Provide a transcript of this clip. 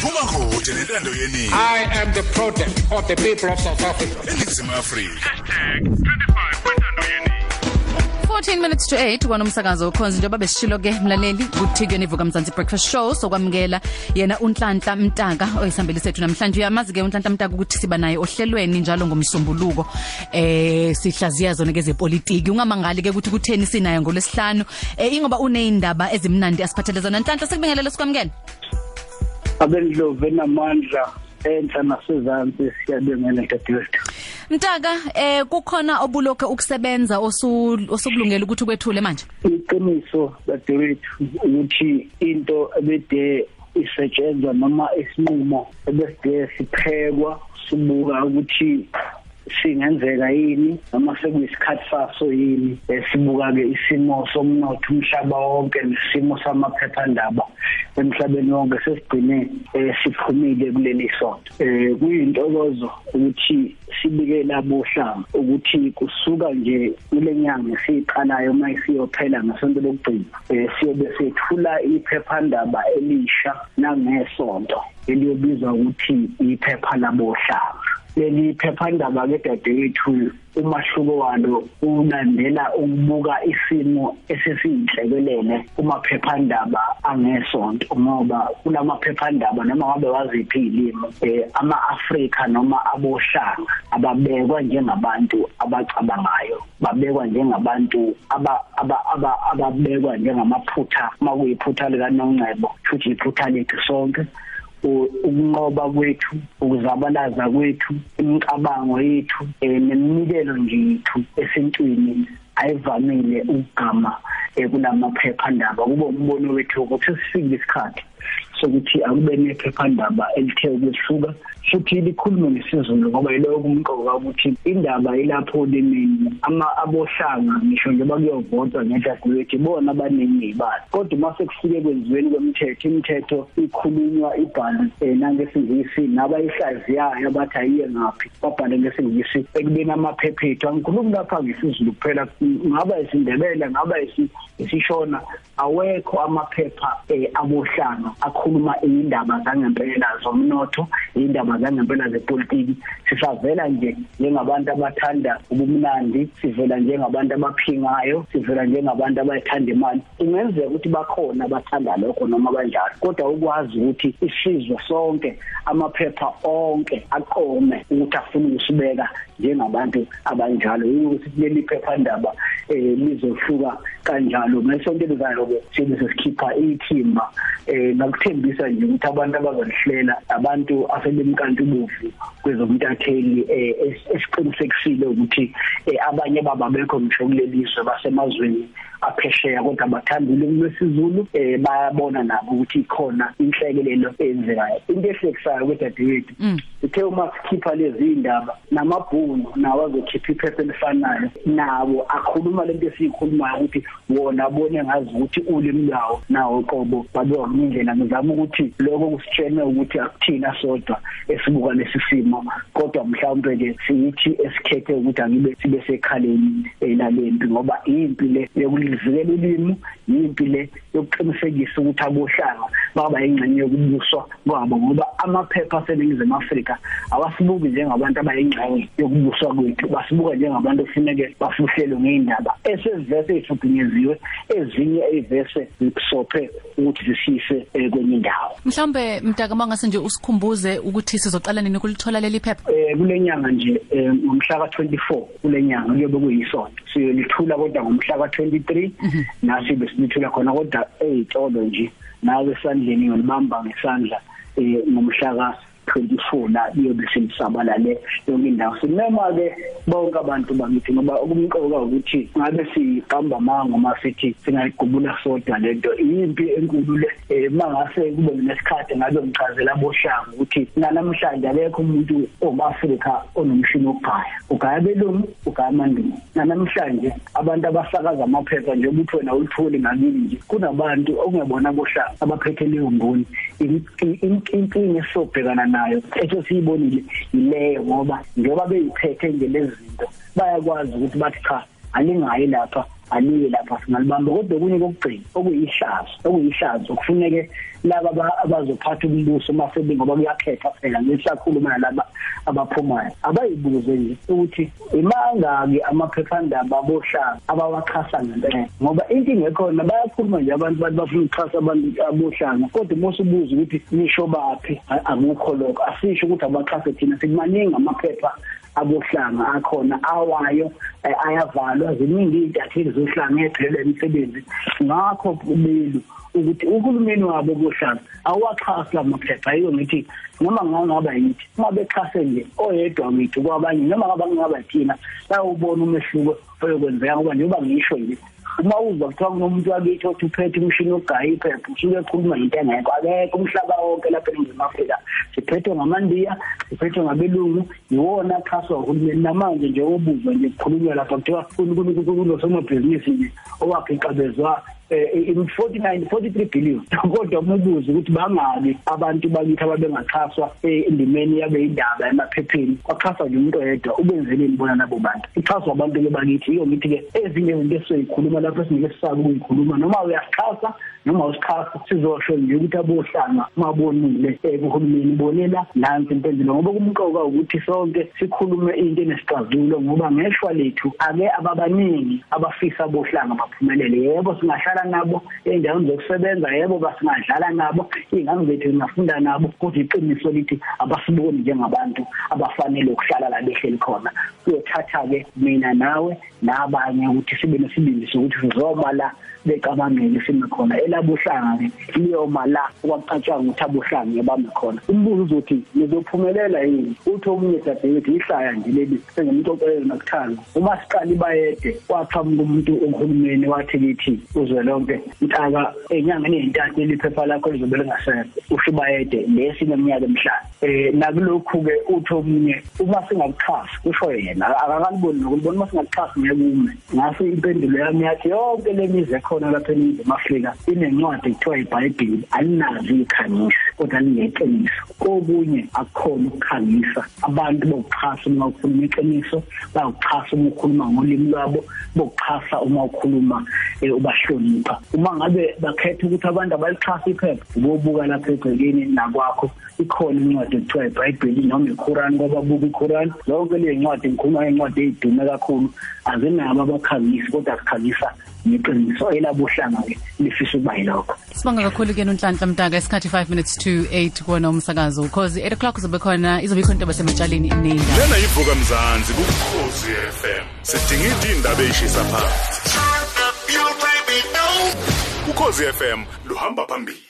iphuma ngoti lentando yeningi. I am the product of the people of South Africa. eningizimu afrika. 14 minutes to 8 kwanomsakazo ukhonza njengoba besishilo ke mlaleli kuthikweni ivuka mzansi breakfast show sokwamukela yena unhlanhla mtaka oyisambeli sethu namhlanje. Uyamazi ke unhlanhla mtaka ukuthi siba naye ohlelweni njalo ngomsombuluko eh sihlaziya zona ke zepolitiki. Ungamangali ke ukuthi kutheni sinayo ngolesihlanu eh ingoba uneindaba ezimnandi asiphathele zona. Nhlanhla sekubingelele sikwamukela abendlovu enamandla enhla nasezantsi siyabengela dadewethu mtaka eh kukhona obulokho ukusebenza osu osukulungela ukuthi kwethule manje? Iqiniso dadewethu ukuthi into ebede isetshenzwa noma isinqumo ebeside siphekwa sibuka ukuthi singenzeka yini noma sekuyisikhathi saso yini esibuka ke isimo somnotho umhlaba wonke nesimo samaphephandaba emhlabeni wonke sesigcine eh, siphumile kuleli sonto. Eh kuyintokozo ukuthi sibike labo hlanga ukuthi kusuka nje kule nyanga siqalayo mayisiyophela ngesonto lokugcina eh siyobe sethula iphephandaba elisha nangesonto eliyobizwa ukuthi iphepha labo hlanga. Leli phephandaba ke dadewethu umahluko walo ulandela ukubuka isimo esesiyinhlekelele kumaphephandaba angesonto ngoba kulamaphephandaba noma ngabe waziphi ilimi eh, ama-Afrika noma abohlanga ababekwa njengabantu abacabangayo babekwa njengabantu aba- aba- aba- ababekwa njengamaphutha makuyiphutha likanongcebo futhi iphutha lethu sonke. u- ukunqoba kwethu ukuzabalaza kwethu imicabango yethu eh, neminikelo nje yethu esintwini ayivamile ukugama eh, kulamaphephandaba. Kube umbono wethu ukuthi sifike isikhathi sokuthi akube nephephandaba elithe ukwehluka futhi likhulume ngesizulu ngoba yiloko umqoka ukuthi indaba ilapho limini ama abohlanga ngisho nje bakuyovotwa ngedadewethu bona abaningi ibali kodwa mase kufike kwenziweni kwemthetho imithetho ikhulunywa ibhalwe eh, nangesingisi nabayihlaziyayo abathi ayiye ngaphi babhale ngesingisi. Ekubeni amaphephethu angikhulumi lapha ngesizulu kuphela ngaba isindebele ngaba isi- isishona awekho amaphepha eh, abohlanga akhuluma indaba zangempela zomnotho indaba zangempela zepolitiki sisavela nje njengabantu abathanda ubumnandi sivela njengabantu abaphingayo sivela njengabantu abayithanda imali. Ingenzeka ukuthi bakhona abathanda lokho noma kanjalo kodwa ukwazi ukuthi isizwe sonke amaphepha onke aqome ukuthi afuna ukusibeka njengabantu abanjalo. Ukuthi leli phephandaba eh lizohluka kanjalo. Ngesonto elizayo ke sibe sesikhipha ithimba eh nakuthembisa nje ukuthi abantu abazalihlela abantu asebemkanti ubuvu kwezomntatheli eh es- esiqinisekisile ukuthi eh, abanye baba bekho ngisho kulelizwe basemazweni aphesheya kodwa bathanda ulimi lwesiZulu eh bayabona nabo ukuthi ikhona inhlekelelo eyenzekayo. Into ehlekisayo kwedadewethu uthe uma sikhipha lezi indaba namabhunu nawo azokhipha iphepha elifanayo nawo akhuluma lento esiyikhulumayo ukuthi wona abone ngazi ukuthi ulimi lwawo nawo qobo babewa ngindlela ngizama ukuthi lokho kusitshene ukuthi akuthina sodwa esibuka lesi simo kodwa mhlawumbe ke siyithi esikhethe ukuthi angibe sibe sekhaleni elalenti ngoba impi le yokulivikela ulimi impi le yokuqinisekisa ukuthi abohlanga baba ingxenye yokubuswa kwabo ngoba amaphepha aseningizimu Afrika awasibuki njengabantu abayingxenye yokubuswa kwethu basibuka njengabantu kufuneke bafuhlelwe ngeindaba esevese ifukunyeziwe ezinye evese zikusophe ukuthi zisise eh, kwenye indawo. Mhlawumbe mtaka mangase nje usikhumbuze ukuthi sizoqala nini kulithola leli phepha? Eh kule nyanga nje eh, ngomhla ka24 kule nyanga kuyobe kuyisonto. Siyolithula kodwa ngomhla ka23 nasi besilithula khona kodwa ezitolo nje nawe esandleni ngolibamba ngesandla eh ngomhla ka 24 la liyobe selisabalale yonke indawo. Simema ke bonke abantu bangithi ngoba okumqoka ukuthi ngabe siqamba amanga uma sithi singayigubula sodwa lento impi enkulu le. Eh, mangase kube nesikhathi ngabe ngichazela abohlanga ukuthi namhlanje akekho umuntu ongafrika onomshini wokugaya ugaya belungu ugaya amandulo. Namhlanje abantu abasakaza amaphepha nje ukuthi wena ulitholi ngakini nje kunabantu okungebona abohlanga abaphethe leyo ngoni inkinga esobhekana nayo esesiyibonile ileyo ngoba njengoba beyiphethe nje lezi zinto bayakwazi ukuthi bathi cha alingayi lapha aliye lapha singalibamba kodwa kunye kokugcina okuyihlazo okuyihlazo kufuneke laba aba- abazophatha umbuso masebe ngoba kuyakhetha phela ngisakhuluma nalaba abaphumayo. Abayibuze nje ukuthi imangaki amaphephandaba abohlanga abawaxhasa ngempela ngoba inkinga ekhona bayakhuluma nje abantu bathi bafuna ukuxhasa abantu abohlanga kodwa mose ubuza ukuthi nisho baphi? A- akukho lokho. Asisho ukuthi abaxhase thina sikumaningi amaphepha abohlanga akhona awayo eh, ayavalwa. Ziningi iy'ntatheli zohlanga eziphelelwa imisebenzi. Ngakho kubelu ukuthi uhulumeni wabo bohlanga awaxhasi la maphepha. Yiyo ngithi noma ngangaba yithi uma bexhase nje oyedwa wethu kwabanye noma ngaba ngingaba thina bayawubona umehluko oyokwenzeka ngoba njengoba ngisho nje uma uzwa kuthiwa kunomuntu wakithi othi uphethe umshini wogaya iphepha usuke ekhuluma ngento engekho akekho umhlaba wonke lapha eningizimu afrika siphethwe ngamandiya siphethwe ngabelungu yiwona axhaswa uhulumeni namanje nje obuzwa nje kukhulunywa lapha kuthiwa kunosomabhizinisi nje owakhiqabezwa i-49 43 billion. Kodwa umubuzo ukuthi bangabi abantu bakithi ababengaxhaswa endimeni yabe indaba emaphepheni? Kwaxhaswa nje umuntu oyedwa ubenzeleni bona labo bantu? Ixhaswa abantu ke bakithi. Iyo ngithi-ke ezinye izinto esizoyikhuluma lapho esingeke sisabe ukuyikhuluma. Noma uyasixhasa noma usixhasa sizosho nje ukuthi abohlanga mabonile um kuhulumeni bonela nansi impendulo ngoba kumqoka ukuthi sonke sikhulume into enesixazululo ngoba ngeshwa lethu ake ababaningi abafisa abohlanga baphumelele. Yebo singahlala nabo ey'ndaweni zokusebenza yebo basingadlala nabo iy'ngane zethu zingafunda nabo kodwa iqiniso lithi abasiboni njengabantu abafanele ukuhlala la behleli khona. Kuyothatha-ke mina nawe nabanye ukuthi sibe nesibindi sokuthi sizoma la becabangele sime khona elabuhlanga-ke liyoma la okwaqatshanga ukuthi abuhlanga ebame khona. Umbuzo uzothi nizophumelela yini? Uthi omunye dadewethu ihlaya nje leli sengumuntu ocelele nakuthanda uma siqala ibayede kwaqhamuka umuntu ohulumeni wathi kithi uzwelonke mtaka enyangeni ey'ntathu liphepha lakho lizobe lingasekho usho ibayede lesineminyaka emihlanu. Um nakulokhu-ke uthi omunye uma singakuxhasi kusho yena akakaliboni nokulibona uma singakuxhasi ngeke ume ngaso impendulo yami yathi yonke le mizi ekhona lapha eningizimu afrika inencwadi kuthiwa ibhayibhili alinazo iyikhangisi kodwa lineqiniso kokunye akukhona ukukhangisa abantu bokuxhasa uma ukhuluma iqiniso bayakuxhasa uma ukhuluma ngolimi lwabo bokuxhasa uma ukhuluma um ubahlonipha. Uma ngabe bakhetha ukuthi abantu abalixhasa iphepha ubobuka lapha egcekeni nakwakho ikhona incwadi ekuthiwa ibhayibheli noma iqurani kwababuka iqurani zonke le ncwadi ngikhuluma ngey'ncwadi ey'dume kakhulu azinabo abakhangisi kodwa zikhangisa ngeqiniso elabuhlanga-ke lifisa ukuba yilokho. Sibonga kakhulu ke nonhlanhla mtaka isikhathi 5 minutes to 8 kuwona umsakazo. Cause 8 o'clock zobe khona izobe ikhona into basematshaleni ney'ndaba lena yivuka mzansi kukhozi FM sidingida indaba eyishisa phansi. Ukhozi FM luhamba phambili.